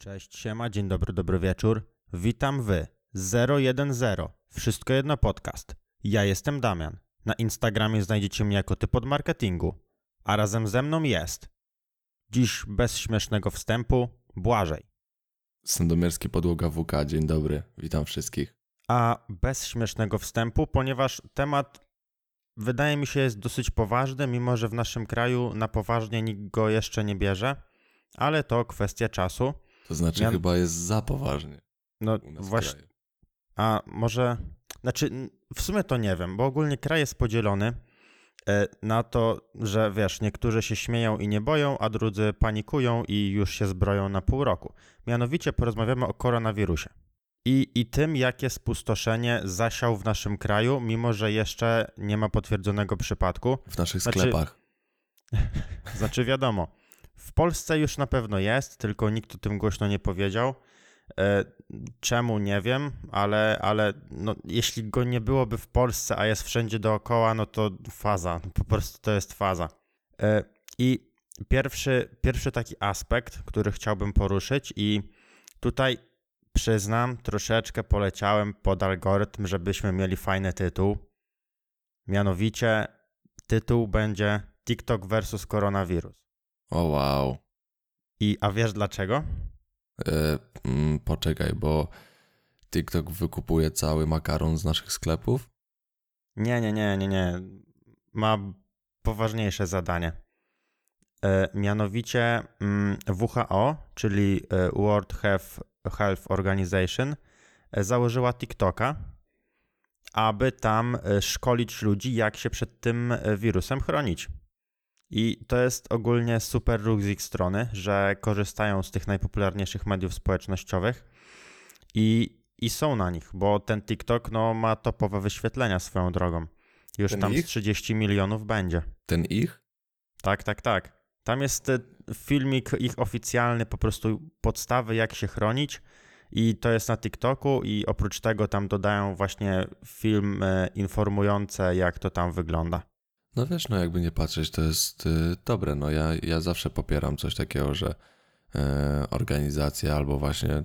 Cześć, siema, dzień dobry, dobry wieczór. Witam wy. 010. Wszystko jedno podcast. Ja jestem Damian. Na Instagramie znajdziecie mnie jako typ od marketingu. A razem ze mną jest. Dziś bez śmiesznego wstępu, Błażej. Sandomierski Podłoga WK, dzień dobry, witam wszystkich. A bez śmiesznego wstępu, ponieważ temat wydaje mi się jest dosyć poważny, mimo że w naszym kraju na poważnie nikt go jeszcze nie bierze, ale to kwestia czasu. To znaczy Mian- chyba jest za poważnie No właśnie. A może. Znaczy, w sumie to nie wiem, bo ogólnie kraj jest podzielony e, na to, że wiesz, niektórzy się śmieją i nie boją, a drudzy panikują i już się zbroją na pół roku. Mianowicie porozmawiamy o koronawirusie. I, I tym, jakie spustoszenie zasiał w naszym kraju, mimo że jeszcze nie ma potwierdzonego przypadku. W naszych Znaczy- sklepach. Znaczy, wiadomo, w Polsce już na pewno jest, tylko nikt o tym głośno nie powiedział. E, Czemu nie wiem, ale, ale no, jeśli go nie byłoby w Polsce, a jest wszędzie dookoła, no to faza. Po prostu to jest faza. E, I pierwszy, pierwszy taki aspekt, który chciałbym poruszyć, i tutaj przyznam, troszeczkę poleciałem pod algorytm, żebyśmy mieli fajny tytuł. Mianowicie tytuł będzie TikTok versus koronawirus. O wow. I a wiesz dlaczego? E, mm, poczekaj, bo TikTok wykupuje cały makaron z naszych sklepów? Nie, nie, nie, nie, nie. Ma poważniejsze zadanie. E, mianowicie mm, WHO, czyli e, World Health, Health Organization, e, założyła TikToka, aby tam e, szkolić ludzi, jak się przed tym wirusem chronić. I to jest ogólnie super ruch z ich strony, że korzystają z tych najpopularniejszych mediów społecznościowych i, i są na nich, bo ten TikTok no, ma topowe wyświetlenia swoją drogą. Już Ten tam z ich? 30 milionów będzie. Ten ich? Tak, tak, tak. Tam jest e, filmik ich oficjalny, po prostu podstawy, jak się chronić. I to jest na TikToku, i oprócz tego tam dodają właśnie film e, informujące, jak to tam wygląda. No wiesz, no jakby nie patrzeć, to jest y, dobre. No ja, ja zawsze popieram coś takiego, że e, organizacje albo właśnie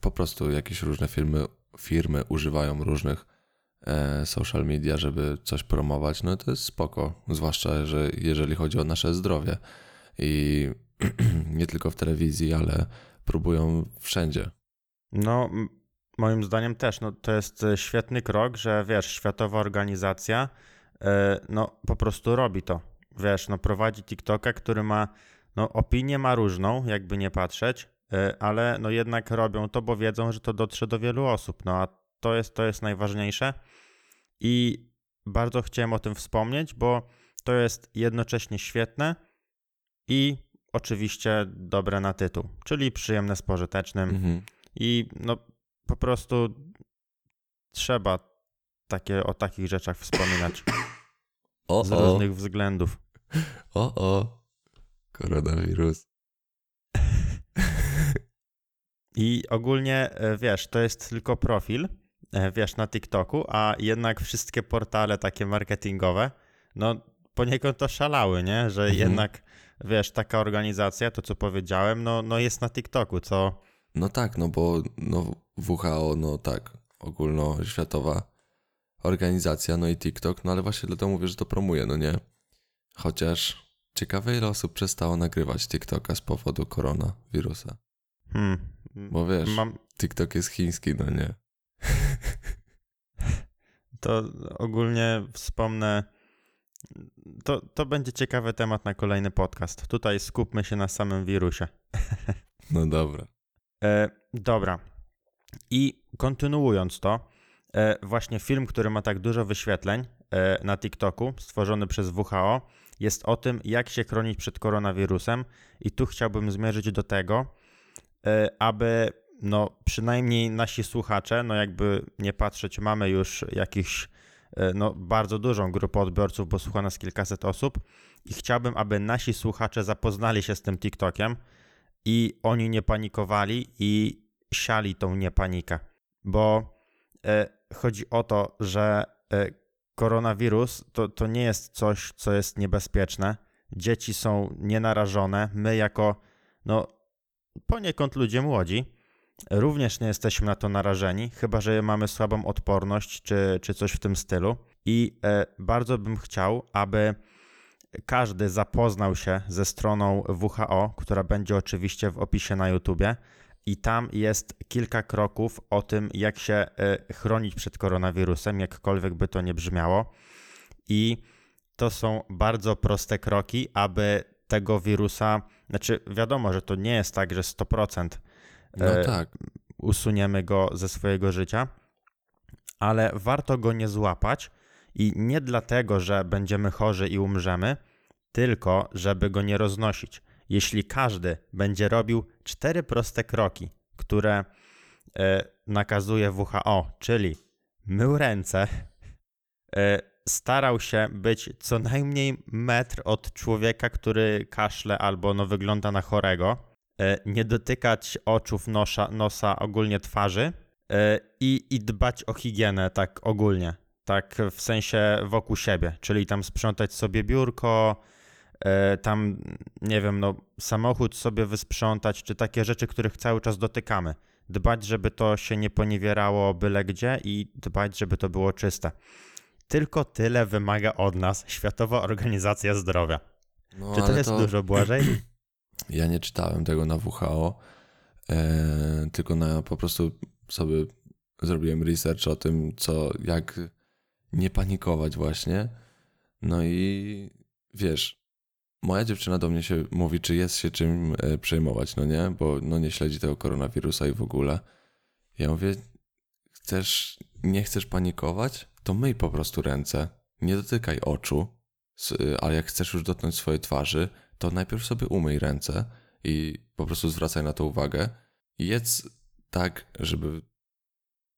po prostu jakieś różne firmy, firmy używają różnych e, social media, żeby coś promować. No to jest spoko, zwłaszcza, że jeżeli chodzi o nasze zdrowie i nie tylko w telewizji, ale próbują wszędzie. No, moim zdaniem też, no, to jest e, świetny krok, że wiesz, światowa organizacja, no, po prostu robi to. Wiesz, no, prowadzi TikToka, który ma, no, opinię ma różną, jakby nie patrzeć, e, ale no jednak robią to, bo wiedzą, że to dotrze do wielu osób, no, a to jest, to jest najważniejsze i bardzo chciałem o tym wspomnieć, bo to jest jednocześnie świetne i oczywiście dobre na tytuł, czyli przyjemne z pożytecznym. Mhm. I no po prostu trzeba takie, o takich rzeczach wspominać O, z o, różnych względów. o, o, koronawirus. I ogólnie e, wiesz, to jest tylko profil, e, wiesz, na TikToku, a jednak wszystkie portale takie marketingowe, no poniekąd to szalały, nie? Że Mhm. jednak, wiesz, taka organizacja, to co powiedziałem, no, no jest na TikToku, co No tak, no bo no, WHO, no tak, ogólnoświatowa organizacja, no i TikTok, no ale właśnie dlatego mówię, że to promuje, no nie? Chociaż ciekawe ile osób przestało nagrywać TikToka z powodu koronawirusa. hmm, Bo wiesz, mam, TikTok jest chiński, no nie? To ogólnie wspomnę. To, to będzie ciekawy temat na kolejny podcast. Tutaj skupmy się na samym wirusie. No dobra. E, dobra. I kontynuując to, właśnie film, który ma tak dużo wyświetleń e, na TikToku, stworzony przez WHO, jest o tym, jak się chronić przed koronawirusem. I tu chciałbym zmierzyć do tego, e, aby no, przynajmniej nasi słuchacze, no jakby nie patrzeć, mamy już jakiś e, no, bardzo dużą grupę odbiorców, bo słucha nas kilkaset osób i chciałbym, aby nasi słuchacze zapoznali się z tym TikTokiem i oni nie panikowali i siali tą niepanikę, bo e, chodzi o to, że e, koronawirus to, to nie jest coś, co jest niebezpieczne. Dzieci są nienarażone. My jako no, poniekąd ludzie młodzi, również nie jesteśmy na to narażeni, chyba że mamy słabą odporność czy, czy coś w tym stylu. I e, bardzo bym chciał, aby każdy zapoznał się ze stroną WHO, która będzie oczywiście w opisie na YouTubie. I tam jest kilka kroków o tym, jak się e, chronić przed koronawirusem, jakkolwiek by to nie brzmiało. I to są bardzo proste kroki, aby tego wirusa, znaczy wiadomo, że to nie jest tak, że 100% No e, tak. usuniemy go ze swojego życia, ale warto go nie złapać i nie dlatego, że będziemy chorzy i umrzemy, tylko żeby go nie roznosić. Jeśli każdy będzie robił cztery proste kroki, które e, nakazuje WHO, czyli mył ręce, e, starał się być co najmniej metr od człowieka, który kaszle albo no, wygląda na chorego, e, nie dotykać oczów, nosza, nosa, ogólnie twarzy i, i dbać o higienę tak ogólnie, tak w sensie wokół siebie, czyli tam sprzątać sobie biurko, tam, nie wiem, no, samochód sobie wysprzątać, czy takie rzeczy, których cały czas dotykamy. Dbać, żeby to się nie poniewierało byle gdzie i dbać, żeby to było czyste. Tylko tyle wymaga od nas Światowa Organizacja Zdrowia. No, Czy to jest dużo, Błażej? Ja nie czytałem tego na WHO, e, tylko na po prostu sobie zrobiłem research o tym, co, jak nie panikować właśnie. No i wiesz, moja dziewczyna do mnie się mówi, czy jest się czym e, przejmować, no nie? Bo no nie śledzi tego koronawirusa i w ogóle. Ja mówię, chcesz, nie chcesz panikować? To myj po prostu ręce. Nie dotykaj oczu, ale jak chcesz już dotknąć swojej twarzy, to najpierw sobie umyj ręce i po prostu zwracaj na to uwagę. Jedz tak, żeby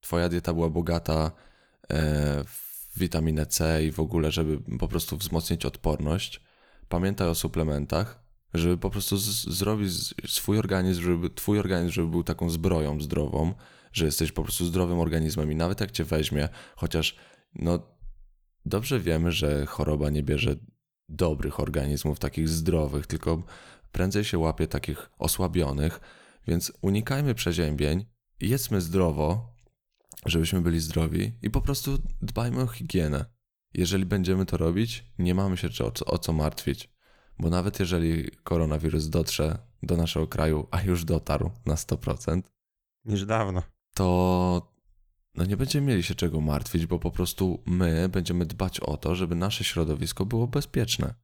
twoja dieta była bogata e, w witaminę C i w ogóle, żeby po prostu wzmocnić odporność. Pamiętaj o suplementach, żeby po prostu zrobić swój organizm, żeby twój organizm, żeby był taką zbroją zdrową, że jesteś po prostu zdrowym organizmem i nawet jak cię weźmie, chociaż no dobrze wiemy, że choroba nie bierze dobrych organizmów, takich zdrowych, tylko prędzej się łapie takich osłabionych, więc unikajmy przeziębień, jedzmy zdrowo, żebyśmy byli zdrowi i po prostu dbajmy o higienę. Jeżeli będziemy to robić, nie mamy się o co, o co martwić, bo nawet jeżeli koronawirus dotrze do naszego kraju, a już dotarł na 100%, Już dawno. to no nie będziemy mieli się czego martwić, bo po prostu my będziemy dbać o to, żeby nasze środowisko było bezpieczne.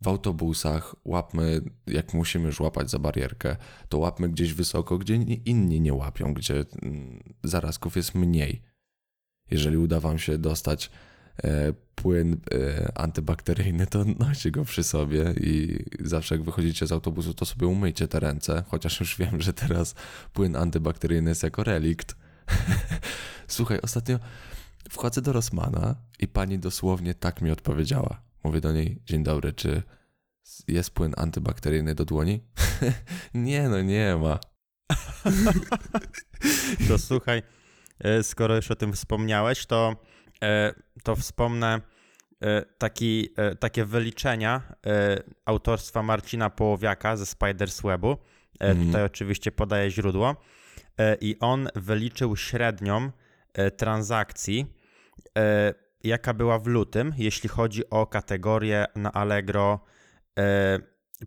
W autobusach łapmy, jak musimy już łapać za barierkę, to łapmy gdzieś wysoko, gdzie ni- inni nie łapią, gdzie mm, zarazków jest mniej. Jeżeli uda wam się dostać płyn e, antybakteryjny, to noście go przy sobie i zawsze jak wychodzicie z autobusu, to sobie umyjcie te ręce, chociaż już wiem, że teraz płyn antybakteryjny jest jako relikt. Słuchaj, ostatnio wchodzę do Rosmana i pani dosłownie tak mi odpowiedziała. Mówię do niej, dzień dobry, czy jest płyn antybakteryjny do dłoni? nie, no nie ma. To słuchaj, e, skoro już o tym wspomniałeś, to, e, to wspomnę e, taki, e, takie wyliczenia e, autorstwa Marcina Połowiaka ze Spiders Webu. E, Mhm. Tutaj oczywiście podaję źródło. E, I on wyliczył średnią e, transakcji, e, jaka była w lutym, jeśli chodzi o kategorię na Allegro e,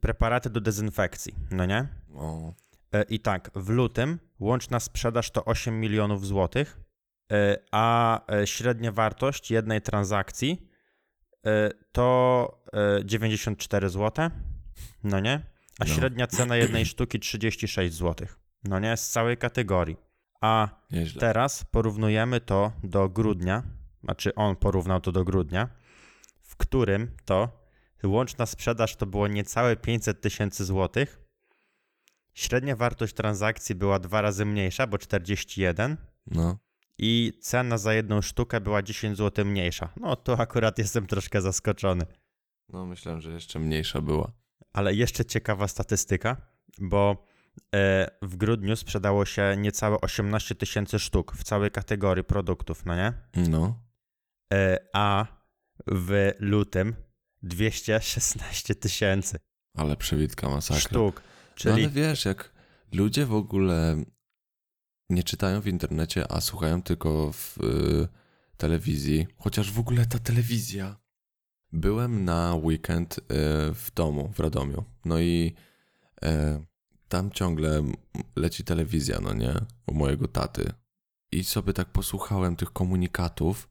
preparaty do dezynfekcji, no nie? O, E, I tak, w lutym łączna sprzedaż to 8 milionów złotych, e, a e, średnia wartość jednej transakcji e, to e, 94 zł, no nie? A No. średnia cena jednej sztuki 36 zł, no nie? Z całej kategorii. A nieźle. teraz porównujemy to do grudnia, znaczy on porównał to do grudnia, w którym to łączna sprzedaż to było niecałe 500 tysięcy złotych. Średnia wartość transakcji była dwa razy mniejsza, bo 41 No, i cena za jedną sztukę była 10 zł mniejsza. No to akurat jestem troszkę zaskoczony. no myślałem, że jeszcze mniejsza była. Ale jeszcze ciekawa statystyka, bo e, w grudniu sprzedało się niecałe 18 tysięcy sztuk w całej kategorii produktów, no nie? No, E, a w lutym 216 tysięcy ale przewitka masakra. sztuk. No, Czyli ale wiesz, jak ludzie w ogóle nie czytają w internecie, a słuchają tylko w y, telewizji. Chociaż w ogóle ta telewizja. Byłem na weekend y, w domu w Radomiu. No i y, tam ciągle leci telewizja, no nie? U mojego taty. I sobie tak posłuchałem tych komunikatów.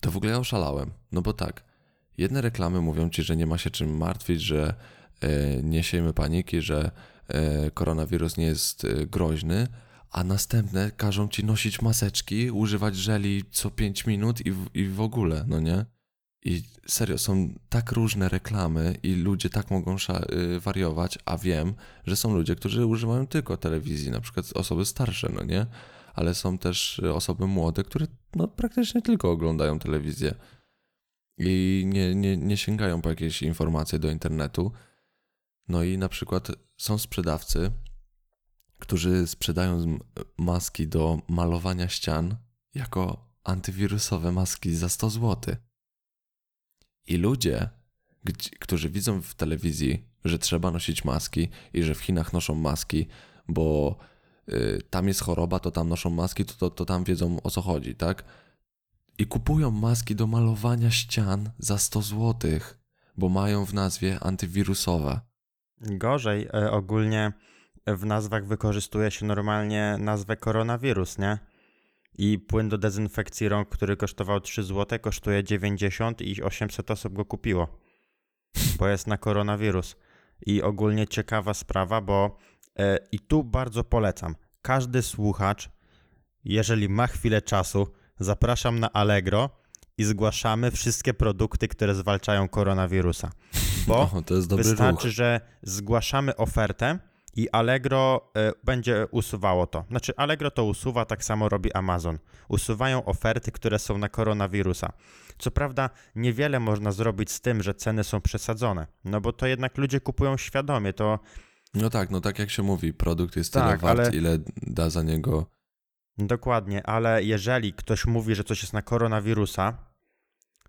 To w ogóle ja oszalałem. No bo tak, jedne reklamy mówią ci, że nie ma się czym martwić, że nie siejmy paniki, że koronawirus nie jest groźny, a następne każą ci nosić maseczki, używać żeli co 5 minut i w, i w ogóle, no nie? I serio, są tak różne reklamy i ludzie tak mogą y, wariować, a wiem, że są ludzie, którzy używają tylko telewizji, na przykład osoby starsze, no nie? Ale są też y, osoby młode, które no, praktycznie tylko oglądają telewizję i nie, nie, nie sięgają po jakieś informacje do internetu. No i na przykład są sprzedawcy, którzy sprzedają maski do malowania ścian jako antywirusowe maski za 100 zł. I ludzie, którzy widzą w telewizji, że trzeba nosić maski i że w Chinach noszą maski, bo y, tam jest choroba, to tam noszą maski, to, to, to tam wiedzą o co chodzi, tak? I kupują maski do malowania ścian za 100 zł, bo mają w nazwie antywirusowe. Gorzej, e, ogólnie w nazwach wykorzystuje się normalnie nazwę koronawirus, nie? I płyn do dezynfekcji rąk, który kosztował 3 zł, kosztuje 90 i 800 osób go kupiło. Bo jest na koronawirus. I ogólnie ciekawa sprawa, bo e, i tu bardzo polecam. Każdy słuchacz, jeżeli ma chwilę czasu, zapraszam na Allegro i zgłaszamy wszystkie produkty, które zwalczają koronawirusa. Bo O, Wystarczy, ruch. że zgłaszamy ofertę i Allegro e, będzie usuwało to. Znaczy, Allegro to usuwa, tak samo robi Amazon. Usuwają oferty, które są na koronawirusa. Co prawda, niewiele można zrobić z tym, że ceny są przesadzone, no bo to jednak ludzie kupują świadomie. To No tak, no tak jak się mówi, produkt jest tyle Tak, wart, ale- ile da za niego. dokładnie, ale jeżeli ktoś mówi, że coś jest na koronawirusa,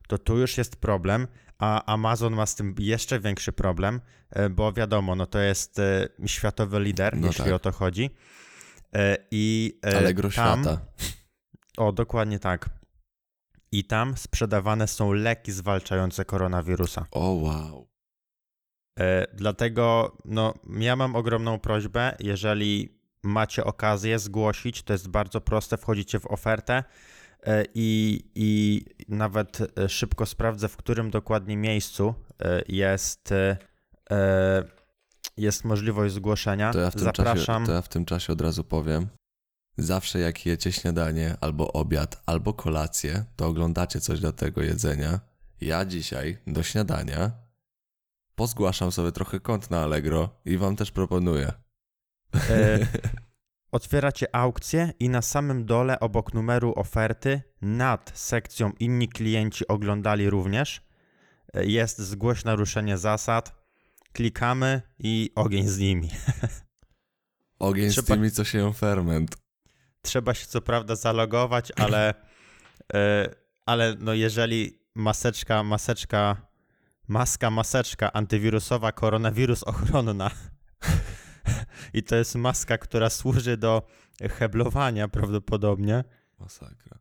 to tu już jest problem, a Amazon ma z tym jeszcze większy problem, e, bo wiadomo, no to jest e, światowy lider, No jeśli tak. o to chodzi. E, I Allegro tam, świata. O, dokładnie tak. I tam sprzedawane są leki zwalczające koronawirusa. O wow. E, dlatego no, ja mam ogromną prośbę, jeżeli macie okazję zgłosić, to jest bardzo proste, wchodzicie w ofertę i, i nawet e, szybko sprawdzę, w którym dokładnie miejscu e, jest, e, e, jest możliwość zgłoszenia. To ja, w tym Zapraszam. czasie, to ja w tym czasie od razu powiem. Zawsze jak jecie śniadanie, albo obiad, albo kolację, to oglądacie coś do tego jedzenia. Ja dzisiaj do śniadania pozgłaszam sobie trochę kont na Allegro i wam też proponuję. E, Otwieracie aukcję i na samym dole obok numeru oferty nad sekcją inni klienci oglądali również e, jest zgłoś naruszenie zasad. Klikamy i ogień z nimi. Ogień z Trzeba- tymi, co się ferment. Trzeba się co prawda zalogować, ale, e, ale no jeżeli maseczka, maseczka, maska, maseczka antywirusowa, koronawirus ochronna i to jest maska, która służy do heblowania prawdopodobnie, Masakra.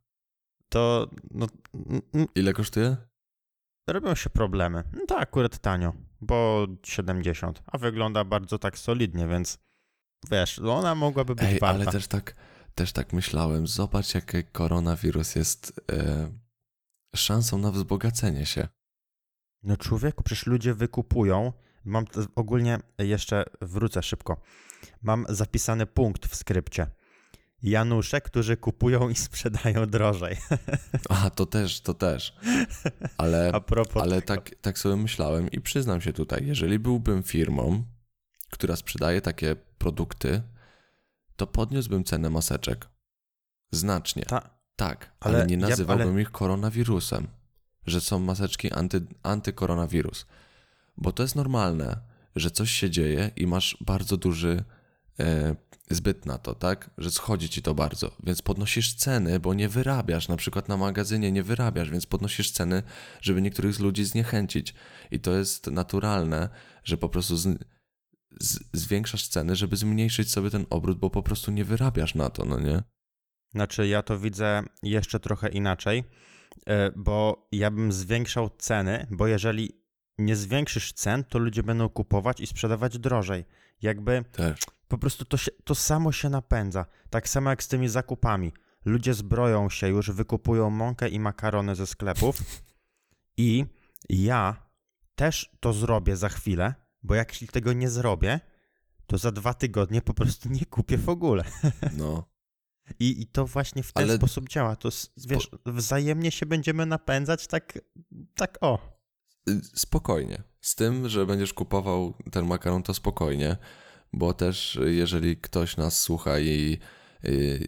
to no, Ile kosztuje? robią się problemy. No to akurat tanio, bo 70, a wygląda bardzo tak solidnie, więc wiesz, no ona mogłaby być Ej, warta. ale też tak, też tak myślałem. Zobacz, jaki koronawirus jest e, szansą na wzbogacenie się. No człowieku, przecież ludzie wykupują. Mam ogólnie jeszcze wrócę szybko. Mam zapisany punkt w skrypcie. Janusze, którzy kupują i sprzedają drożej. A, to też, to też. Ale, ale tego. tak, tak sobie myślałem i przyznam się tutaj, jeżeli byłbym firmą, która sprzedaje takie produkty, to podniósłbym cenę maseczek. Znacznie. Ta, Tak, ale, Ale nie ja- nazywałbym ich koronawirusem, że są maseczki anty, antykoronawirus. Bo to jest normalne, że coś się dzieje i masz bardzo duży zbyt na to, tak? Że schodzi ci to bardzo, więc podnosisz ceny, bo nie wyrabiasz, na przykład na magazynie nie wyrabiasz, więc podnosisz ceny, żeby niektórych z ludzi zniechęcić. I to jest naturalne, że po prostu z, z, zwiększasz ceny, żeby zmniejszyć sobie ten obrót, bo po prostu nie wyrabiasz na to, no nie? Znaczy, ja to widzę jeszcze trochę inaczej, e, bo ja bym zwiększał ceny, bo jeżeli nie zwiększysz cen, to ludzie będą kupować i sprzedawać drożej. Jakby Też. Po prostu to, się, to samo się napędza. Tak samo jak z tymi zakupami. Ludzie zbroją się już, wykupują mąkę i makarony ze sklepów i ja też to zrobię za chwilę, bo jak jeśli tego nie zrobię, to za dwa tygodnie po prostu nie kupię w ogóle. No. I, I to właśnie w ten Ale- sposób działa. To wiesz, wzajemnie się będziemy napędzać tak, tak o. Y, Spokojnie. Z tym, że będziesz kupował ten makaron, to spokojnie, bo też jeżeli ktoś nas słucha i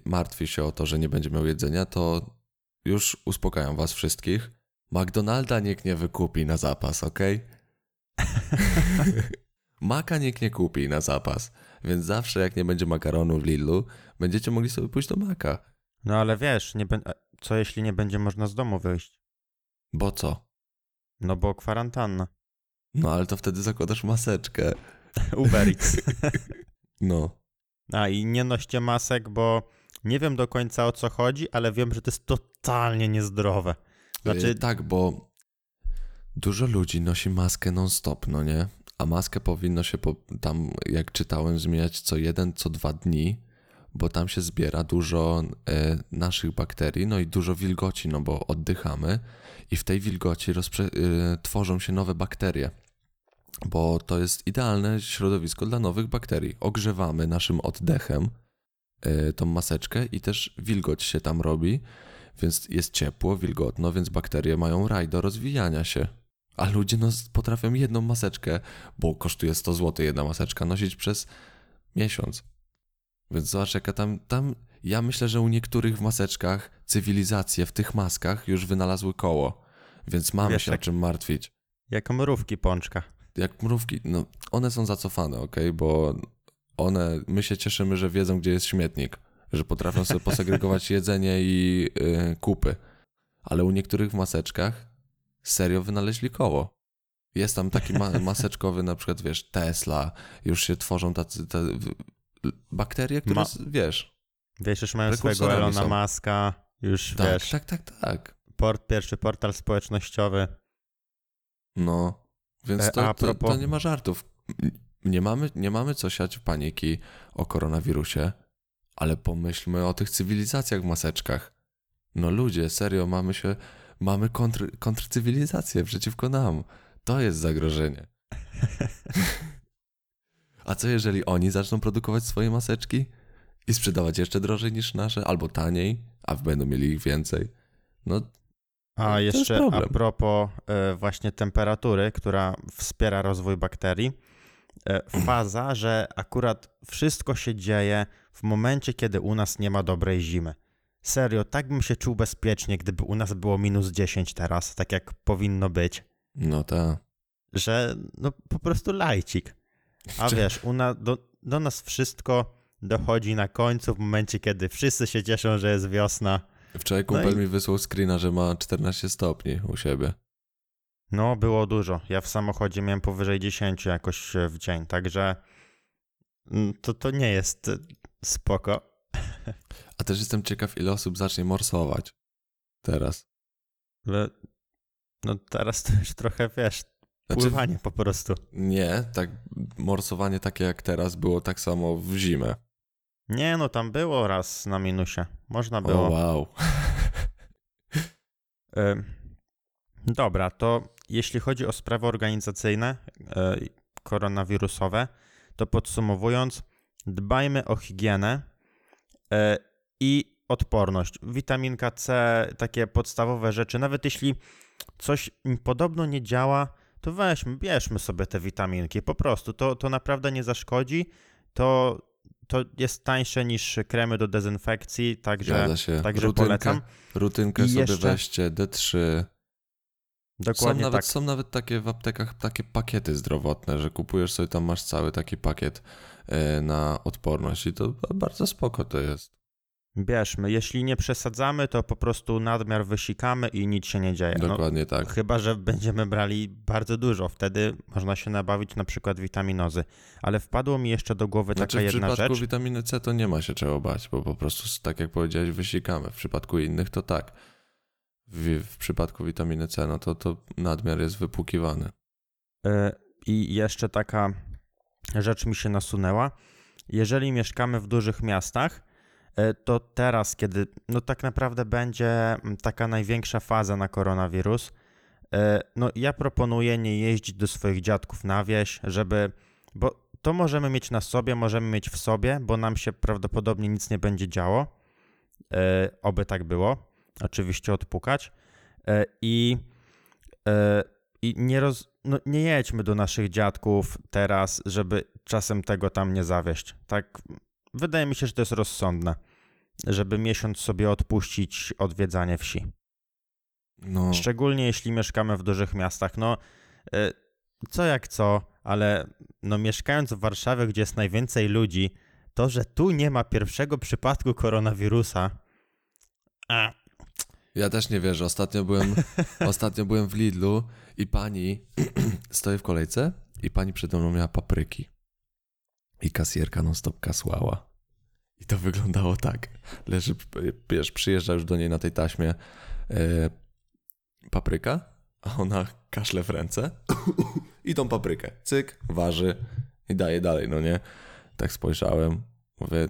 martwi się o to, że nie będzie miał jedzenia, to już uspokajam was wszystkich. McDonalda nikt nie wykupi na zapas, ok? Maka nikt nie kupi na zapas, więc zawsze jak nie będzie makaronu w Lidlu, będziecie mogli sobie pójść do Maka. No ale wiesz, co jeśli nie będzie można z domu wyjść? Bo co? No bo kwarantanna. No ale to wtedy zakładasz maseczkę. Uber Eats. No. A i nie noście masek, bo nie wiem do końca o co chodzi, ale wiem, że to jest totalnie niezdrowe. Znaczy, Znaczy, tak, bo dużo ludzi nosi maskę non-stop, no nie? A maskę powinno się po, tam, jak czytałem, zmieniać co jeden, co dwa dni, bo tam się zbiera dużo e, naszych bakterii, no i dużo wilgoci, no bo oddychamy i w tej wilgoci rozprze- e, tworzą się nowe bakterie, bo to jest idealne środowisko dla nowych bakterii. Ogrzewamy naszym oddechem e, tą maseczkę i też wilgoć się tam robi, więc jest ciepło, wilgotno, więc bakterie mają raj do rozwijania się. A ludzie no, potrafią jedną maseczkę, bo kosztuje 100 zł jedna maseczka, nosić przez miesiąc. Więc zobacz, jaka tam, tam. Ja myślę, że u niektórych w maseczkach cywilizacje w tych maskach już wynalazły koło, więc mamy Wiesz, się o czym martwić. jak mrówki pączka. Jak mrówki, no one są zacofane, ok, bo one, my się cieszymy, że wiedzą, gdzie jest śmietnik, że potrafią sobie posegregować jedzenie i y, kupy. Ale u niektórych w maseczkach serio wynaleźli koło. Jest tam taki ma maseczkowy, na przykład, wiesz, Tesla, już się tworzą tacy, te, bakterie, które, Ma- wiesz, Wiesz, już mają swojego Elona. Maska, już tak, wiesz, tak, tak, tak. port, pierwszy portal społecznościowy. No, więc E, to, a to, to propos- nie ma żartów. Nie mamy, nie mamy co siać paniki o koronawirusie, ale pomyślmy o tych cywilizacjach w maseczkach. No ludzie, serio, mamy się, mamy kontr, kontrcywilizację przeciwko nam. To jest zagrożenie. A co jeżeli oni zaczną produkować swoje maseczki i sprzedawać jeszcze drożej niż nasze, albo taniej, a będą mieli ich więcej? No, A jeszcze a propos e, właśnie temperatury, która wspiera rozwój bakterii, e, faza, że akurat wszystko się dzieje w momencie, kiedy u nas nie ma dobrej zimy. Serio, tak bym się czuł bezpiecznie, gdyby u nas było minus 10 teraz, tak jak powinno być, no ta. że no po prostu lajcik. A wiesz, u na, do, do nas wszystko dochodzi na końcu, w momencie, kiedy wszyscy się cieszą, że jest wiosna. Wczoraj No kumpel i- mi wysłał screena, że ma 14 stopni u siebie. No, było dużo. Ja w samochodzie miałem powyżej 10 jakoś e, w dzień, także mm, to, to nie jest e, spoko. A też jestem ciekaw, ile osób zacznie morsować teraz. Ale no teraz to już trochę, wiesz, Znaczy, pływanie po prostu. nie, tak morsowanie takie jak teraz było tak samo w zimę. Nie no, tam było raz na minusie. Można było. wow. E, Dobra, to jeśli chodzi o sprawy organizacyjne, e, koronawirusowe, to podsumowując, dbajmy o higienę e, i odporność. Witaminka C, takie podstawowe rzeczy. Nawet jeśli coś podobno nie działa, to weźmy, bierzmy sobie te witaminki. Po prostu to, to naprawdę nie zaszkodzi. To, to jest tańsze niż kremy do dezynfekcji, także, także rutynkę, polecam. Rutynkę I sobie jeszcze- weźcie, D3. Są Dokładnie nawet, tak. są nawet takie w aptekach takie pakiety zdrowotne, że kupujesz sobie tam, masz cały taki pakiet e, na odporność i to bardzo spoko to jest. Bierzmy. Jeśli nie przesadzamy, to po prostu nadmiar wysikamy i nic się nie dzieje. No, Dokładnie tak. Chyba, że będziemy brali bardzo dużo, wtedy można się nabawić na przykład witaminozy. Ale wpadło mi jeszcze do głowy Znaczy taka w jedna przypadku rzecz. witaminy C to nie ma się czego bać, bo po prostu, tak jak powiedziałeś, wysikamy. W przypadku innych to tak. W, w przypadku witaminy C, no to, to nadmiar jest wypłukiwany. Y, I jeszcze taka rzecz mi się nasunęła. Jeżeli mieszkamy w dużych miastach, to teraz, kiedy no tak naprawdę będzie mm, taka największa faza na koronawirus, y, no ja proponuję nie jeździć do swoich dziadków na wieś, żeby, bo to możemy mieć na sobie, możemy mieć w sobie, bo nam się prawdopodobnie nic nie będzie działo. Y, Oby tak było. Oczywiście odpukać. I, i nie, roz, no nie jedźmy do naszych dziadków teraz, żeby czasem tego tam nie zawieść. Tak, wydaje mi się, że to jest rozsądne, żeby miesiąc sobie odpuścić odwiedzanie wsi. No, Szczególnie jeśli mieszkamy w dużych miastach. No, y, co jak co, ale no mieszkając w Warszawie, gdzie jest najwięcej ludzi, to, że tu nie ma pierwszego przypadku koronawirusa, a, ja też nie wierzę. Ostatnio byłem, ostatnio byłem w Lidlu i pani stoi w kolejce i pani przede mną miała papryki. I kasjerka non stop kasłała. I to wyglądało tak. Leży, wiesz, przyjeżdża już do niej na tej taśmie e, papryka, a ona kaszle w ręce i tą paprykę. Cyk, waży i daje dalej, no nie? Tak spojrzałem, mówię,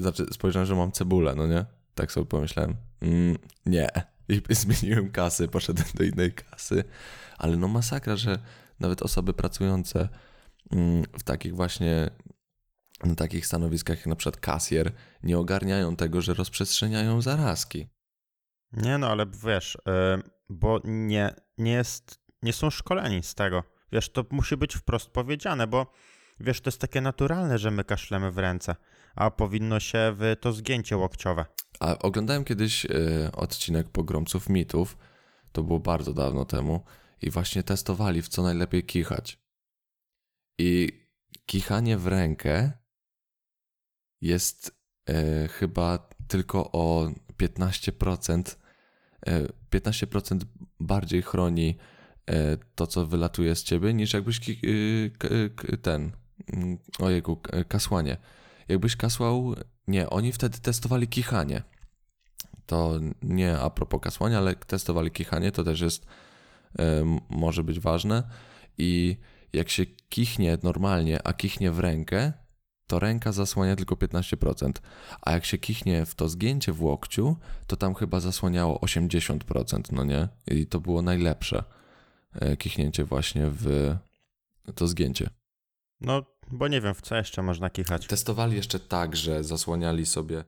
znaczy spojrzałem, że mam cebulę, no nie? Tak sobie pomyślałem, mm, nie. I zmieniłem kasy, poszedłem do innej kasy. Ale no masakra, że nawet osoby pracujące mm, w takich właśnie na takich stanowiskach jak na przykład kasjer nie ogarniają tego, że rozprzestrzeniają zarazki. Nie no, ale wiesz, y, bo nie, nie, jest, nie są szkoleni z tego. Wiesz, to musi być wprost powiedziane, bo wiesz, to jest takie naturalne, że my kaszlemy w ręce, a powinno się w to zgięcie łokciowe. A oglądałem kiedyś y, odcinek Pogromców Mitów, to było bardzo dawno temu, i właśnie testowali, w co najlepiej kichać. I kichanie w rękę jest y, chyba tylko o 15%, y, 15% bardziej chroni y, to, co wylatuje z ciebie, niż jakbyś ki- y, k- k- ten, mm, kasłanie. Jakbyś kasłał, nie, oni wtedy testowali kichanie. To nie a propos kasłania, ale testowali kichanie, to też jest, y, może być ważne. I jak się kichnie normalnie, a kichnie w rękę, to ręka zasłania tylko 15%. A jak się kichnie w to zgięcie w łokciu, to tam chyba zasłaniało 80%, no nie? I to było najlepsze e, kichnięcie właśnie w to zgięcie. No, bo nie wiem, w co jeszcze można kichać. Testowali jeszcze tak, że zasłaniali sobie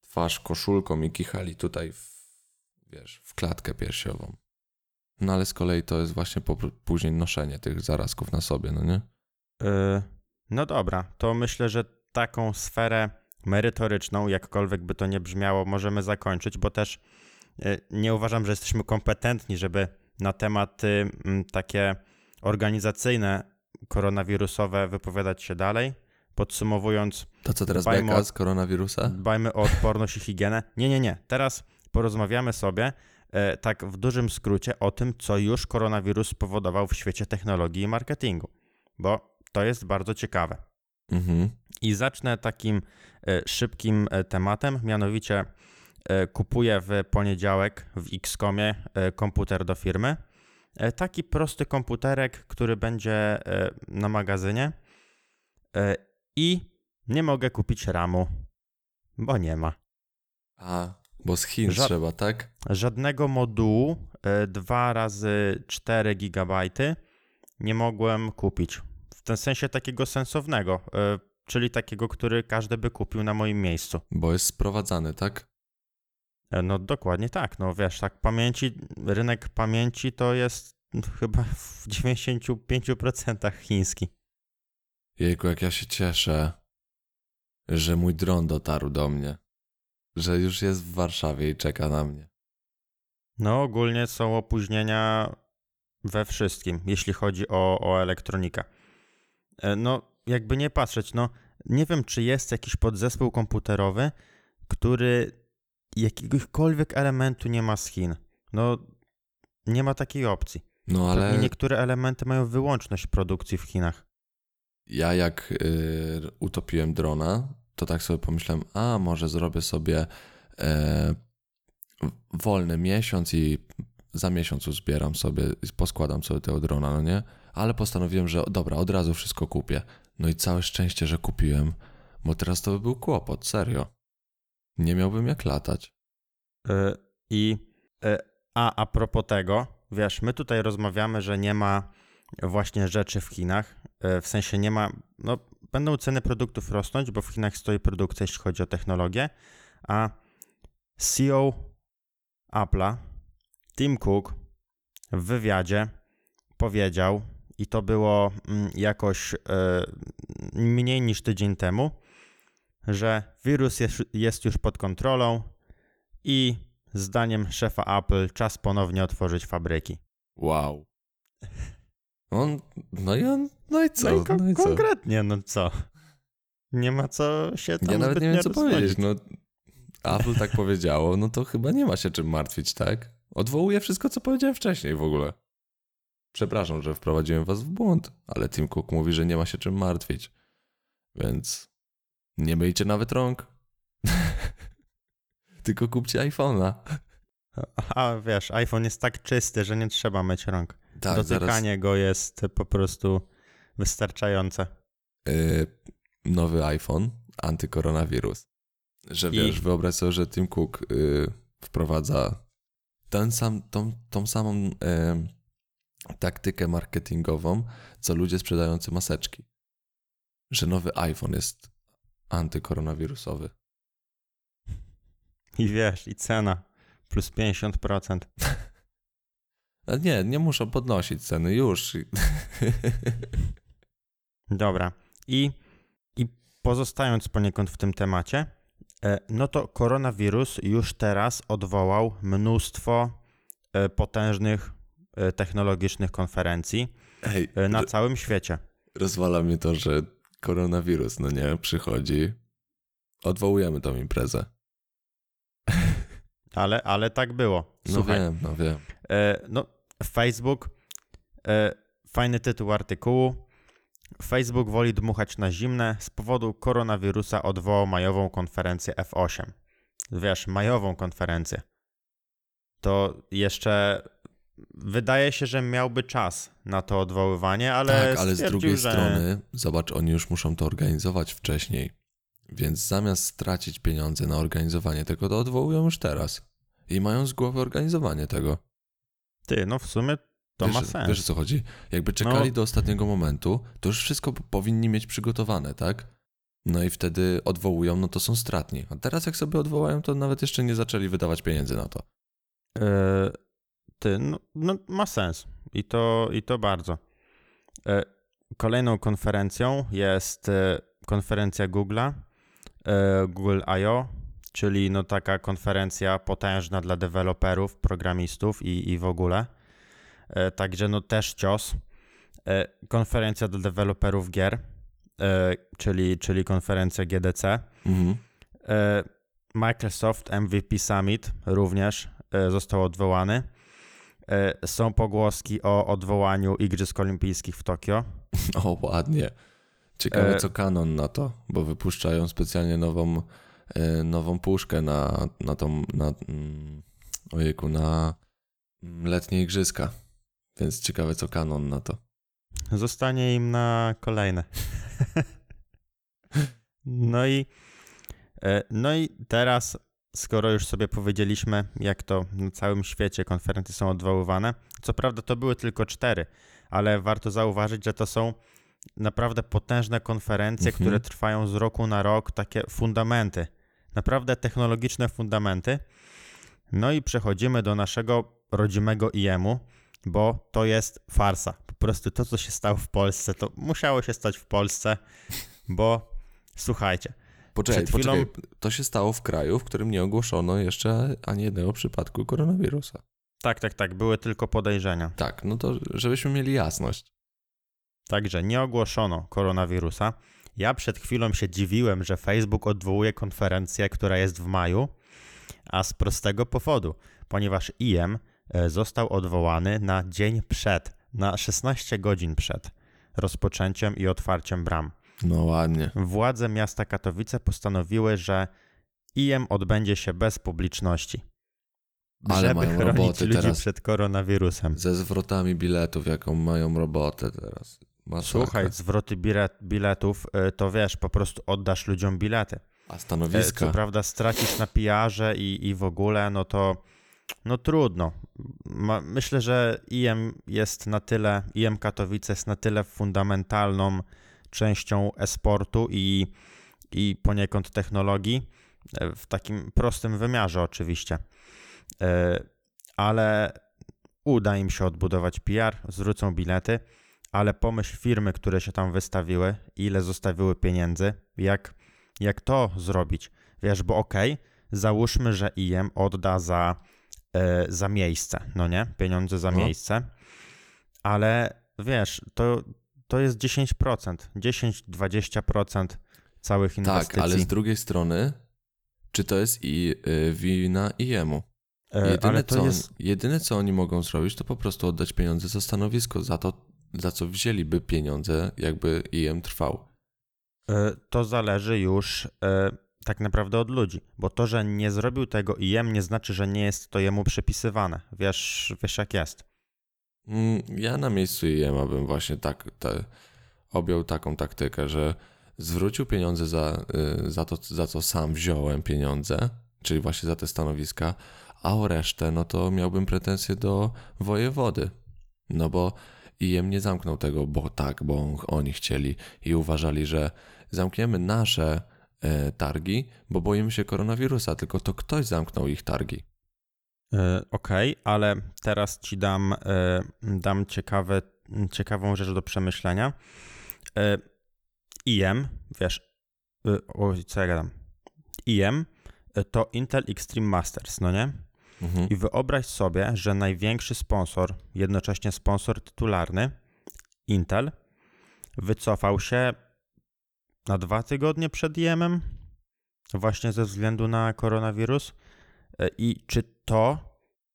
twarz koszulką i kichali tutaj w, wiesz, w klatkę piersiową. No ale z kolei to jest właśnie później noszenie tych zarazków na sobie, no nie? Y, no dobra, to myślę, że taką sferę merytoryczną, jakkolwiek by to nie brzmiało, możemy zakończyć, bo też y, nie uważam, że jesteśmy kompetentni, żeby na tematy mm, takie organizacyjne, koronawirusowe wypowiadać się dalej. Podsumowując, To co teraz Dbajmy beka z koronawirusa? dbajmy o odporność i higienę. Nie, nie, nie. Teraz porozmawiamy sobie e, tak w dużym skrócie o tym, co już koronawirus spowodował w świecie technologii i marketingu, bo to jest bardzo ciekawe. Mhm. I zacznę takim e, szybkim e, tematem, mianowicie e, kupuję w poniedziałek w Xcomie komputer do firmy. Taki prosty komputerek, który będzie na magazynie i nie mogę kupić RAMu, bo nie ma. A, bo z Chin Ża- trzeba, tak? Żadnego modułu e, 2 razy 4 GB nie mogłem kupić. W tym sensie takiego sensownego, e, czyli takiego, który każdy by kupił na moim miejscu. Bo jest sprowadzany, tak? E, No dokładnie tak, no wiesz, tak pamięci, rynek pamięci to jest chyba w 95% chiński. Jejku, jak ja się cieszę, że mój dron dotarł do mnie. Że już jest w Warszawie i czeka na mnie. No ogólnie są opóźnienia we wszystkim, jeśli chodzi o, o elektronikę. E, No jakby nie patrzeć, no nie wiem czy jest jakiś podzespół komputerowy, który jakiegokolwiek elementu nie ma z Chin. No, nie ma takiej opcji. No Ale ale niektóre elementy mają wyłączność produkcji w Chinach. ja jak y, utopiłem drona, to tak sobie pomyślałem, a może zrobię sobie e, wolny miesiąc i za miesiąc uzbieram sobie, poskładam sobie tego drona, no nie? Ale postanowiłem, że dobra, od razu wszystko kupię. No i całe szczęście, że kupiłem, bo teraz to by był kłopot, serio. Nie miałbym jak latać. Y, I y, a, a propos tego, wiesz, my tutaj rozmawiamy, że nie ma właśnie rzeczy w Chinach. y, W sensie nie ma, no, będą ceny produktów rosnąć, bo w Chinach stoi produkcja, jeśli chodzi o technologię, a CEO Apple'a, Tim Cook, w wywiadzie powiedział, i to było mm, jakoś y, mniej niż tydzień temu, że wirus jest, jest już pod kontrolą i zdaniem szefa Apple czas ponownie otworzyć fabryki. Wow. On, no i on, no i co? no i, no i co? konkretnie, no co? Nie ma co się tam Ja nawet nie wiem, co powiedzieć. No, Apple tak powiedziało, no to chyba nie ma się czym martwić, tak? Odwołuję wszystko, co powiedziałem wcześniej w ogóle. Przepraszam, że wprowadziłem was w błąd, ale Tim Cook mówi, że nie ma się czym martwić. Więc nie myjcie nawet rąk. Tylko kupcie iPhone'a. A wiesz, iPhone jest tak czysty, że nie trzeba myć rąk. Tak, zaraz Dotykanie go jest po prostu wystarczające. y, nowy iPhone, antykoronawirus. Że I- wiesz, wyobraź sobie, że Tim Cook y, wprowadza ten sam, tą, tą samą y, taktykę marketingową, co ludzie sprzedający maseczki. Że nowy iPhone jest antykoronawirusowy. I wiesz, i cena plus 50%. A nie, nie muszą podnosić ceny, już. Dobra. I, I pozostając poniekąd w tym temacie, e, no to koronawirus już teraz odwołał mnóstwo e, potężnych technologicznych konferencji Ej, e, na całym świecie. rozwala mnie to, że koronawirus, no nie, przychodzi. Odwołujemy tą imprezę. Ale, ale tak było. No Słuchaj, wiem, no wiem. E, no, Facebook, e, fajny tytuł artykułu. Facebook woli dmuchać na zimne. Z powodu koronawirusa odwołał majową konferencję F8. Wiesz, majową konferencję. To jeszcze wydaje się, że miałby czas na to odwoływanie, ale. tak, ale z drugiej że... strony, zobacz, oni już muszą to organizować wcześniej. Więc zamiast stracić pieniądze na organizowanie tego, to odwołują już teraz. I mają z głowy organizowanie tego. Ty, no w sumie to wiesz, ma sens. Wiesz o co chodzi? Jakby czekali No. do ostatniego momentu, to już wszystko powinni mieć przygotowane, tak? No i wtedy odwołują, no to są stratni. A teraz jak sobie odwołają, to nawet jeszcze nie zaczęli wydawać pieniędzy na to. E, ty, no, no ma sens. I to, i to bardzo. E, kolejną konferencją jest e, konferencja Google'a, e, Google I.O., czyli no taka konferencja potężna dla deweloperów, programistów i, i w ogóle. Także no też cios. Konferencja dla deweloperów gier, czyli, czyli konferencja GDC. Mhm. Microsoft MVP Summit również został odwołany. E, Są pogłoski o odwołaniu Igrzysk Olimpijskich w Tokio. O, ładnie. Ciekawe, E, co Canon na to, bo wypuszczają specjalnie nową, e, nową puszkę na, na tą, na, mm, ojejku, na mm, letnie igrzyska. Więc ciekawe, co Canon na to. Zostanie im na kolejne. No i, no i teraz, skoro już sobie powiedzieliśmy, jak to na całym świecie konferencje są odwoływane, co prawda to były tylko cztery, ale warto zauważyć, że to są naprawdę potężne konferencje, Mhm. które trwają z roku na rok, takie fundamenty, naprawdę technologiczne fundamenty. No i przechodzimy do naszego rodzimego IEM-u, bo to jest farsa. Po prostu to, co się stało w Polsce, to musiało się stać w Polsce, bo słuchajcie, Poczekaj, Przed chwilą- poczekaj. To się stało w kraju, w którym nie ogłoszono jeszcze ani jednego przypadku koronawirusa. tak, tak, tak, były tylko podejrzenia. Tak, no to żebyśmy mieli jasność. Także nie ogłoszono koronawirusa Ja przed chwilą się dziwiłem, że Facebook odwołuje konferencję, która jest w maju, a z prostego powodu, ponieważ IM e, został odwołany na dzień przed, na 16 godzin przed rozpoczęciem i otwarciem bram. No ładnie. Władze miasta Katowice postanowiły, że IM odbędzie się bez publiczności. Ale żeby mają chronić roboty ludzi teraz. przed koronawirusem. Ze zwrotami biletów, jaką mają robotę teraz. Masakra. Słuchaj, zwroty bilet, biletów, y, to wiesz, po prostu oddasz ludziom bilety. A E, stanowiska? Co prawda stracisz na PR-ze i, i w ogóle, no to no trudno. Ma, myślę, że IM jest na tyle, IM Katowice jest na tyle fundamentalną częścią e-sportu i, i poniekąd technologii, e, w takim prostym wymiarze oczywiście. E, Ale uda im się odbudować PR, zwrócą bilety, ale pomyśl firmy, które się tam wystawiły, ile zostawiły pieniędzy, jak, jak to zrobić. Wiesz, bo okej, załóżmy, że IM odda za, e, za miejsce, no nie? Pieniądze za No. miejsce, ale wiesz, to, to jest 10%, 10-20% całych inwestycji. Tak, ale z drugiej strony, czy to jest i y, wina IEM-u? E, Jedyne, co, jest, jedyne, co oni mogą zrobić, to po prostu oddać pieniądze za stanowisko, za to, za co wzięliby pieniądze, jakby IEM trwał. e, to zależy już e, tak naprawdę od ludzi, bo to, że nie zrobił tego IM nie znaczy, że nie jest to jemu przypisywane. Wiesz, wiesz jak jest. Mm, Ja na miejscu IEM bym właśnie tak te, objął taką taktykę, że zwrócił pieniądze za, y, za to, za co sam wziąłem pieniądze, czyli właśnie za te stanowiska, a o resztę, no to miałbym pretensje do wojewody. No bo IEM nie zamknął tego, bo tak, bo on- oni chcieli i uważali, że zamkniemy nasze e, targi, bo boimy się koronawirusa, tylko to ktoś zamknął ich targi. E, Okej, ale teraz ci dam, e, dam ciekawe, ciekawą rzecz do przemyślenia. E, IM, wiesz, oj, co ja gadam? IM to Intel Extreme Masters, no nie? Mhm. I wyobraź sobie, że największy sponsor, jednocześnie sponsor tytularny, Intel, wycofał się na dwa tygodnie przed IM-em, właśnie ze względu na koronawirus. I czy to,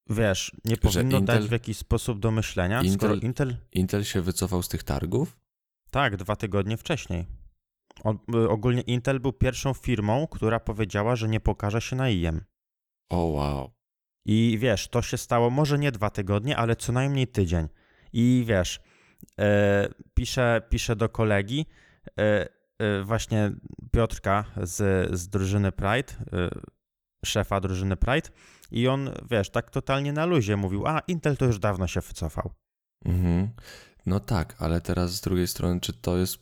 wiesz, nie powinno dać Intel- w jakiś sposób do myślenia, skoro Intel- Intel, Intel się wycofał z tych targów? tak, dwa tygodnie wcześniej. Y, ogólnie Intel był pierwszą firmą, która powiedziała, że nie pokaże się na IM. O wow. I wiesz, to się stało może nie dwa tygodnie, ale co najmniej tydzień. I wiesz, e, piszę, piszę do kolegi, e, e, właśnie Piotrka z, z drużyny Pride, szefa drużyny Pride, i on, wiesz, tak totalnie na luzie mówił, a Intel to już dawno się wycofał. Mhm. No tak, ale teraz z drugiej strony, czy to jest,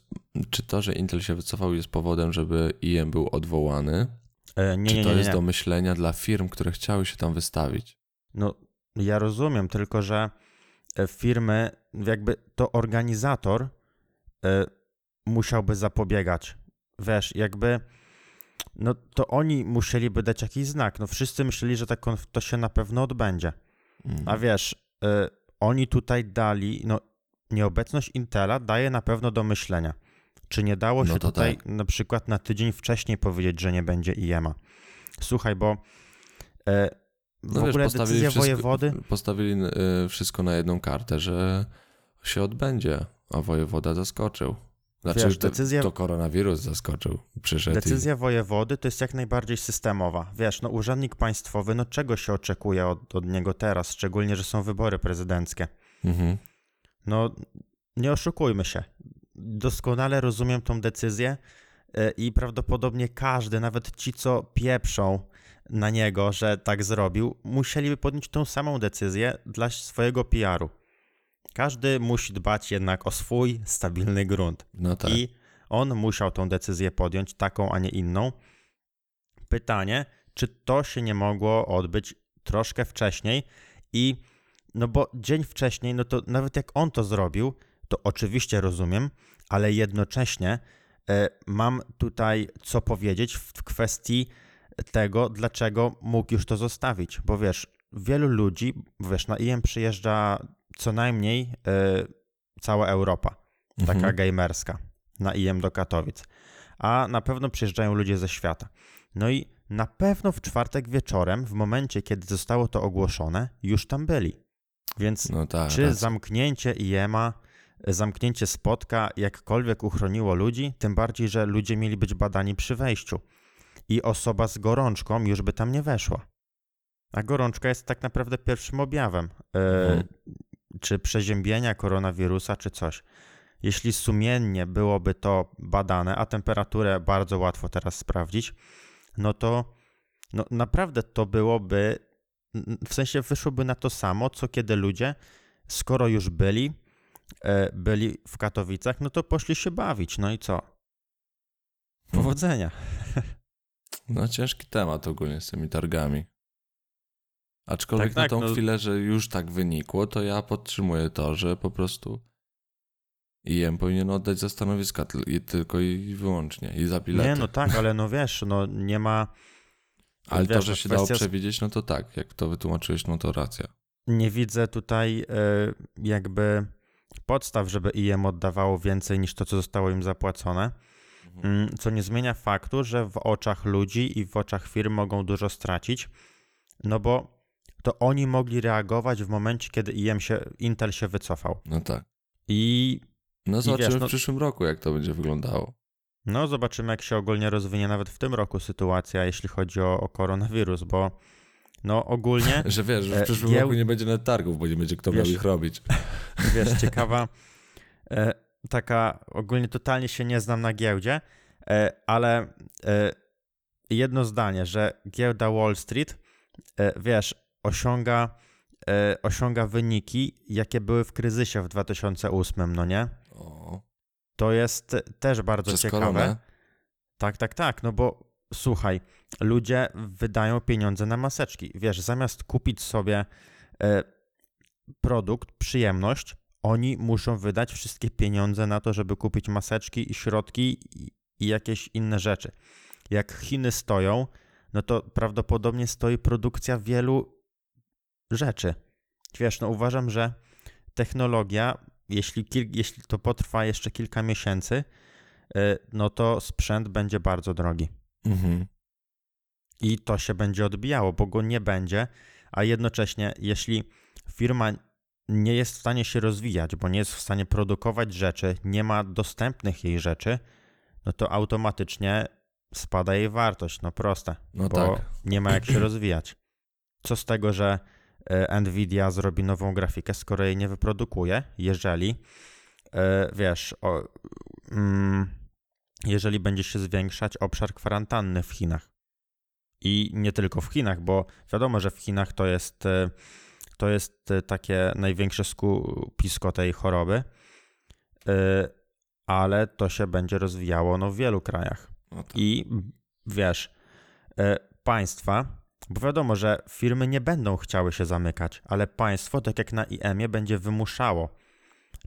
czy to, że Intel się wycofał jest powodem, żeby IM był odwołany? E, nie, czy to nie, nie, jest do myślenia dla firm, które chciały się tam wystawić? No, ja rozumiem, tylko że e, firmy, jakby to organizator e, musiałby zapobiegać. Wiesz, jakby, no to oni musieliby dać jakiś znak. No wszyscy myśleli, że tak on- to się na pewno odbędzie. Mhm. A wiesz, e, oni tutaj dali, no nieobecność Intela daje na pewno do myślenia. Czy nie dało No się tutaj tak. na przykład na tydzień wcześniej powiedzieć, że nie będzie IEMA? Słuchaj, bo e, w No ogóle decyzja wszystko, wojewody... Postawili y, wszystko na jedną kartę, że się odbędzie, a wojewoda zaskoczył. Znaczy, Wiesz, to, decyzja- to koronawirus zaskoczył. Przyszedł Decyzja wojewody to jest jak najbardziej systemowa. Wiesz, no urzędnik państwowy, no czego się oczekuje od, od niego teraz, szczególnie, że są wybory prezydenckie. i... Mhm. No nie oszukujmy się. Doskonale rozumiem tą decyzję e, i prawdopodobnie każdy, nawet ci, co pieprzą na niego, że tak zrobił, musieliby podjąć tą samą decyzję dla swojego PR-u. Każdy musi dbać jednak o swój stabilny grunt. No tak. I on musiał tą decyzję podjąć, taką, a nie inną. Pytanie, czy to się nie mogło odbyć troszkę wcześniej i no bo dzień wcześniej, no to nawet jak on to zrobił, to oczywiście rozumiem, ale jednocześnie e, mam tutaj co powiedzieć w kwestii tego, dlaczego mógł już to zostawić, bo wiesz, wielu ludzi, wiesz, na IM przyjeżdża co najmniej e, cała Europa, taka Mhm. gamerska, na IM do Katowic. a na pewno przyjeżdżają ludzie ze świata. No i na pewno w czwartek wieczorem, w momencie, kiedy zostało to ogłoszone, już tam byli. Więc No tak. czy racja. zamknięcie IEMA, zamknięcie spotka jakkolwiek uchroniło ludzi, tym bardziej, że ludzie mieli być badani przy wejściu i osoba z gorączką już by tam nie weszła. A gorączka jest tak naprawdę pierwszym objawem e, Mhm. Czy przeziębienia koronawirusa, czy coś. Jeśli sumiennie byłoby to badane, a temperaturę bardzo łatwo teraz sprawdzić, no to no naprawdę to byłoby, w sensie wyszłoby na to samo, co kiedy ludzie, skoro już byli, e, byli w Katowicach, no to poszli się bawić. No i co? Powodzenia. No ciężki temat ogólnie z tymi targami. Aczkolwiek Tak, na tak, tą no- chwilę, że już tak wynikło, to ja podtrzymuję to, że po prostu IM powinien oddać za stanowiska tylko i wyłącznie i za bilety. Nie, no tak, ale no wiesz, no nie ma, Ale to, wiesz, że no się dało przewidzieć, no to tak, jak to wytłumaczyłeś, no to racja. nie widzę tutaj e, jakby podstaw, żeby IM oddawało więcej niż to, co zostało im zapłacone. Mm, Co nie zmienia faktu, że w oczach ludzi i w oczach firm mogą dużo stracić, no bo to oni mogli reagować w momencie, kiedy IM się, Intel się wycofał. No tak. I No zobaczymy wiesz, no- w przyszłym roku, jak to będzie wyglądało. no zobaczymy, jak się ogólnie rozwinie nawet w tym roku sytuacja, jeśli chodzi o, o koronawirus, bo no ogólnie, Że wiesz, że w E, przyszłym gieł- roku nie będzie nawet targów, bo nie będzie kto miał Wiesz- ich robić. wiesz, ciekawa, e, taka, ogólnie totalnie się nie znam na giełdzie, e, ale e, jedno zdanie, że giełda Wall Street, e, wiesz, osiąga, e, osiąga wyniki, jakie były w kryzysie w 2008, no nie? O, To jest też bardzo przez ciekawe. koronę. Tak, tak, tak, no bo słuchaj, ludzie wydają pieniądze na maseczki. Wiesz, zamiast kupić sobie e, produkt, przyjemność, oni muszą wydać wszystkie pieniądze na to, żeby kupić maseczki i środki i, i jakieś inne rzeczy. Jak Chiny stoją, no to prawdopodobnie stoi produkcja wielu rzeczy. Wiesz, no uważam, że technologia, jeśli, jeśli to potrwa jeszcze kilka miesięcy, y, no to sprzęt będzie bardzo drogi. Mhm. I to się będzie odbijało, bo go nie będzie, a jednocześnie, jeśli firma nie jest w stanie się rozwijać, bo nie jest w stanie produkować rzeczy, nie ma dostępnych jej rzeczy, no to automatycznie spada jej wartość. No proste, No bo tak. nie ma jak się rozwijać. Co z tego, że Nvidia zrobi nową grafikę, skoro jej nie wyprodukuje, jeżeli e, wiesz, o, mm, jeżeli będzie się zwiększać obszar kwarantanny w Chinach. I nie tylko w Chinach, bo wiadomo, że w Chinach to jest, e, to jest e, takie największe skupisko tej choroby, e, ale to się będzie rozwijało no, w wielu krajach. No tak. I wiesz, e, państwa, bo wiadomo, że firmy nie będą chciały się zamykać, ale państwo, tak jak na IEM-ie, będzie wymuszało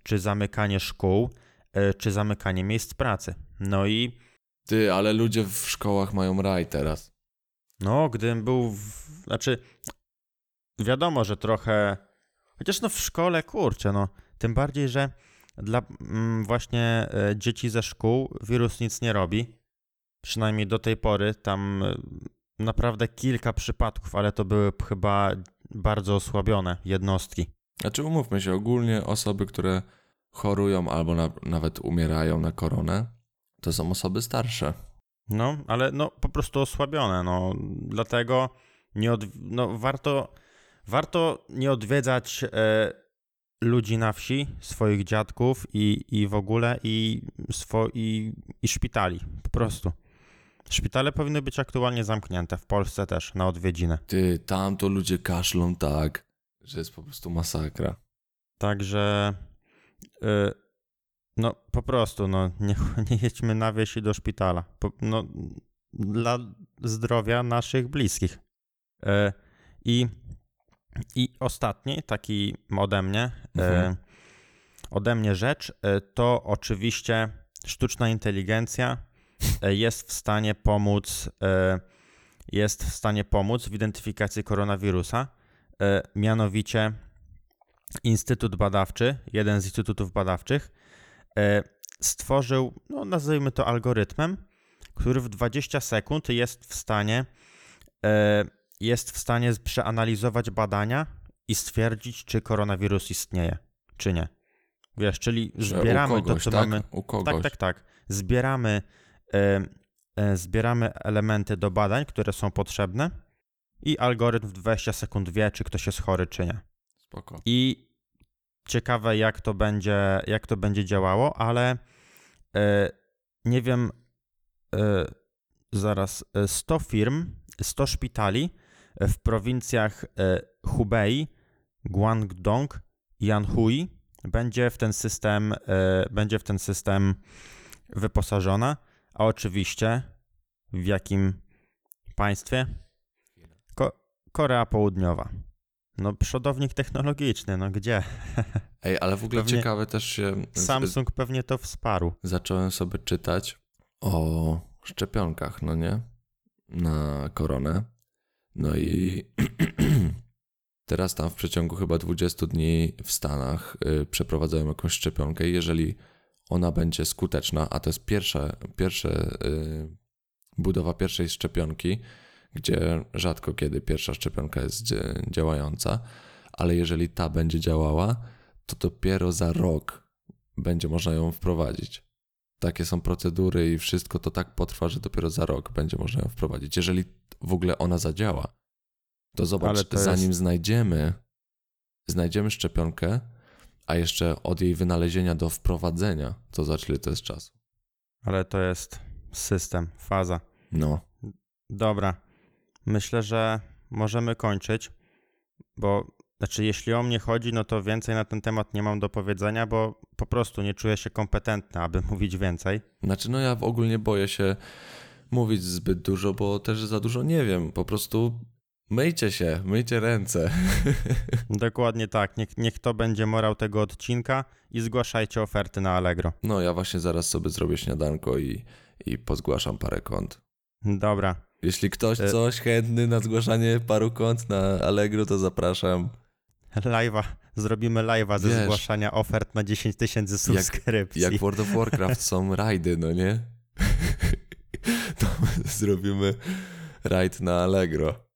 czy zamykanie szkół, e, czy zamykanie miejsc pracy. No i Ty, ale ludzie w szkołach mają raj teraz. no, gdybym był, w, znaczy wiadomo, że trochę, chociaż no w szkole, kurczę, no, tym bardziej, że dla mm, właśnie e, dzieci ze szkół wirus nic nie robi. Przynajmniej do tej pory tam e, naprawdę kilka przypadków, ale to były chyba bardzo osłabione jednostki. Znaczy, umówmy się, ogólnie osoby, które chorują albo na, nawet umierają na koronę, to są osoby starsze. No, ale no po prostu osłabione, no dlatego nie od, no, warto, warto nie odwiedzać e, ludzi na wsi, swoich dziadków i, i w ogóle i, swo, i, i szpitali, po prostu. Szpitale powinny być aktualnie zamknięte, w Polsce też, na odwiedzinę. Ty, tam to ludzie kaszlą tak, że jest po prostu masakra. Także y, no po prostu no, nie, nie jedźmy na wieś i do szpitala. Po, no, dla zdrowia naszych bliskich. Y, I, I ostatni taki ode mnie, y, Mhm. ode mnie rzecz, y, to oczywiście sztuczna inteligencja jest w stanie pomóc y, jest w stanie pomóc w identyfikacji koronawirusa. Y, Mianowicie Instytut Badawczy, jeden z instytutów badawczych, e, stworzył, no nazwijmy to algorytmem, który w 20 sekund jest w stanie e, jest w stanie przeanalizować badania i stwierdzić, czy koronawirus istnieje, czy nie. Wiesz, czyli zbieramy kogoś, to, co tak? mamy. U kogoś. Tak, tak, tak. Zbieramy, e, e, zbieramy elementy do badań, które są potrzebne i algorytm w 20 sekund wie, czy ktoś jest chory, czy nie. Spoko. I ciekawe, jak to będzie, jak to będzie działało, ale e, nie wiem, zaraz, e, 100 firm, 100 szpitali w prowincjach Hubei, Guangdong i Anhui będzie w ten system, będzie w ten system wyposażona, a oczywiście w jakim państwie? Ko- Korea Południowa. No, przodownik technologiczny, no gdzie? Ej, ale w ogóle Pewnie ciekawe też się... Samsung pewnie to wsparł. zacząłem sobie czytać o szczepionkach, no nie? Na koronę. No i teraz tam w przeciągu chyba 20 dni w Stanach y, przeprowadzają jakąś szczepionkę i jeżeli ona będzie skuteczna, a to jest pierwsza, pierwsze, y, budowa pierwszej szczepionki, gdzie rzadko kiedy pierwsza szczepionka jest dzia- działająca, ale jeżeli ta będzie działała, to dopiero za rok będzie można ją wprowadzić. Takie są procedury i wszystko to tak potrwa, że dopiero za rok będzie można ją wprowadzić. Jeżeli w ogóle ona zadziała, to zobacz, to zanim jest- znajdziemy, znajdziemy szczepionkę, a jeszcze od jej wynalezienia do wprowadzenia, to za ile to jest czasu. Ale to jest system, faza. No, Dobra. Myślę, że możemy kończyć, bo znaczy, jeśli o mnie chodzi, no to więcej na ten temat nie mam do powiedzenia, bo po prostu nie czuję się kompetentny, aby mówić więcej. Znaczy, no ja w ogóle boję się mówić zbyt dużo, bo też za dużo nie wiem. Po prostu myjcie się, myjcie ręce. Dokładnie tak. Niech, niech to będzie morał tego odcinka i zgłaszajcie oferty na Allegro. No, ja właśnie zaraz sobie zrobię śniadanko i, i pozgłaszam parę kont. Dobra. Jeśli ktoś E- coś chętny na zgłaszanie paru kont na Allegro, to zapraszam. Live'a. Zrobimy live'a ze Wiesz, zgłaszania ofert na 10 tysięcy subskrypcji. Jak w World of Warcraft są rajdy, no nie? To zrobimy rajd na Allegro.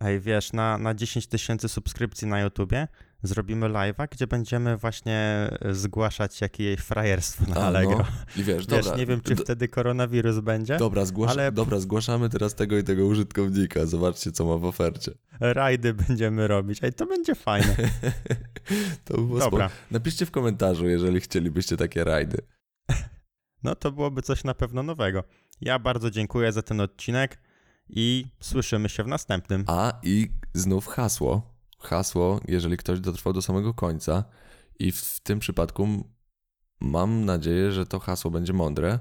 Ej, wiesz, na, na 10 tysięcy subskrypcji na YouTubie zrobimy live'a, gdzie będziemy właśnie zgłaszać jakieś frajerstwo na Allegro. no. I wiesz, Wiesz, dobra, nie wiem, czy wtedy koronawirus będzie. Dobra, zgłasz... ale- Dobra, zgłaszamy teraz tego i tego użytkownika. Zobaczcie, co ma w ofercie. Rajdy będziemy robić. Ej, to będzie fajne. to by było Dobra, spoko. Napiszcie w komentarzu, jeżeli chcielibyście takie rajdy. no to byłoby coś na pewno nowego. Ja bardzo dziękuję za ten odcinek i słyszymy się w następnym. A i znów hasło. Hasło, jeżeli ktoś dotrwał do samego końca. I w, tym przypadku mam nadzieję, że to hasło będzie mądre.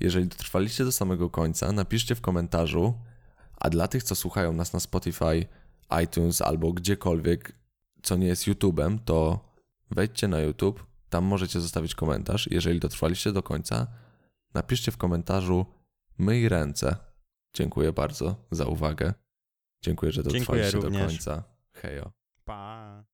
Jeżeli dotrwaliście do samego końca, napiszcie w komentarzu. A dla tych, co słuchają nas na Spotify, iTunes albo gdziekolwiek, co nie jest YouTube'em, to wejdźcie na YouTube. Tam możecie zostawić komentarz. Jeżeli dotrwaliście do końca, napiszcie w komentarzu myj ręce. Dziękuję bardzo za uwagę. Dziękuję, że dotrwaliście do końca. Hejo. Pa.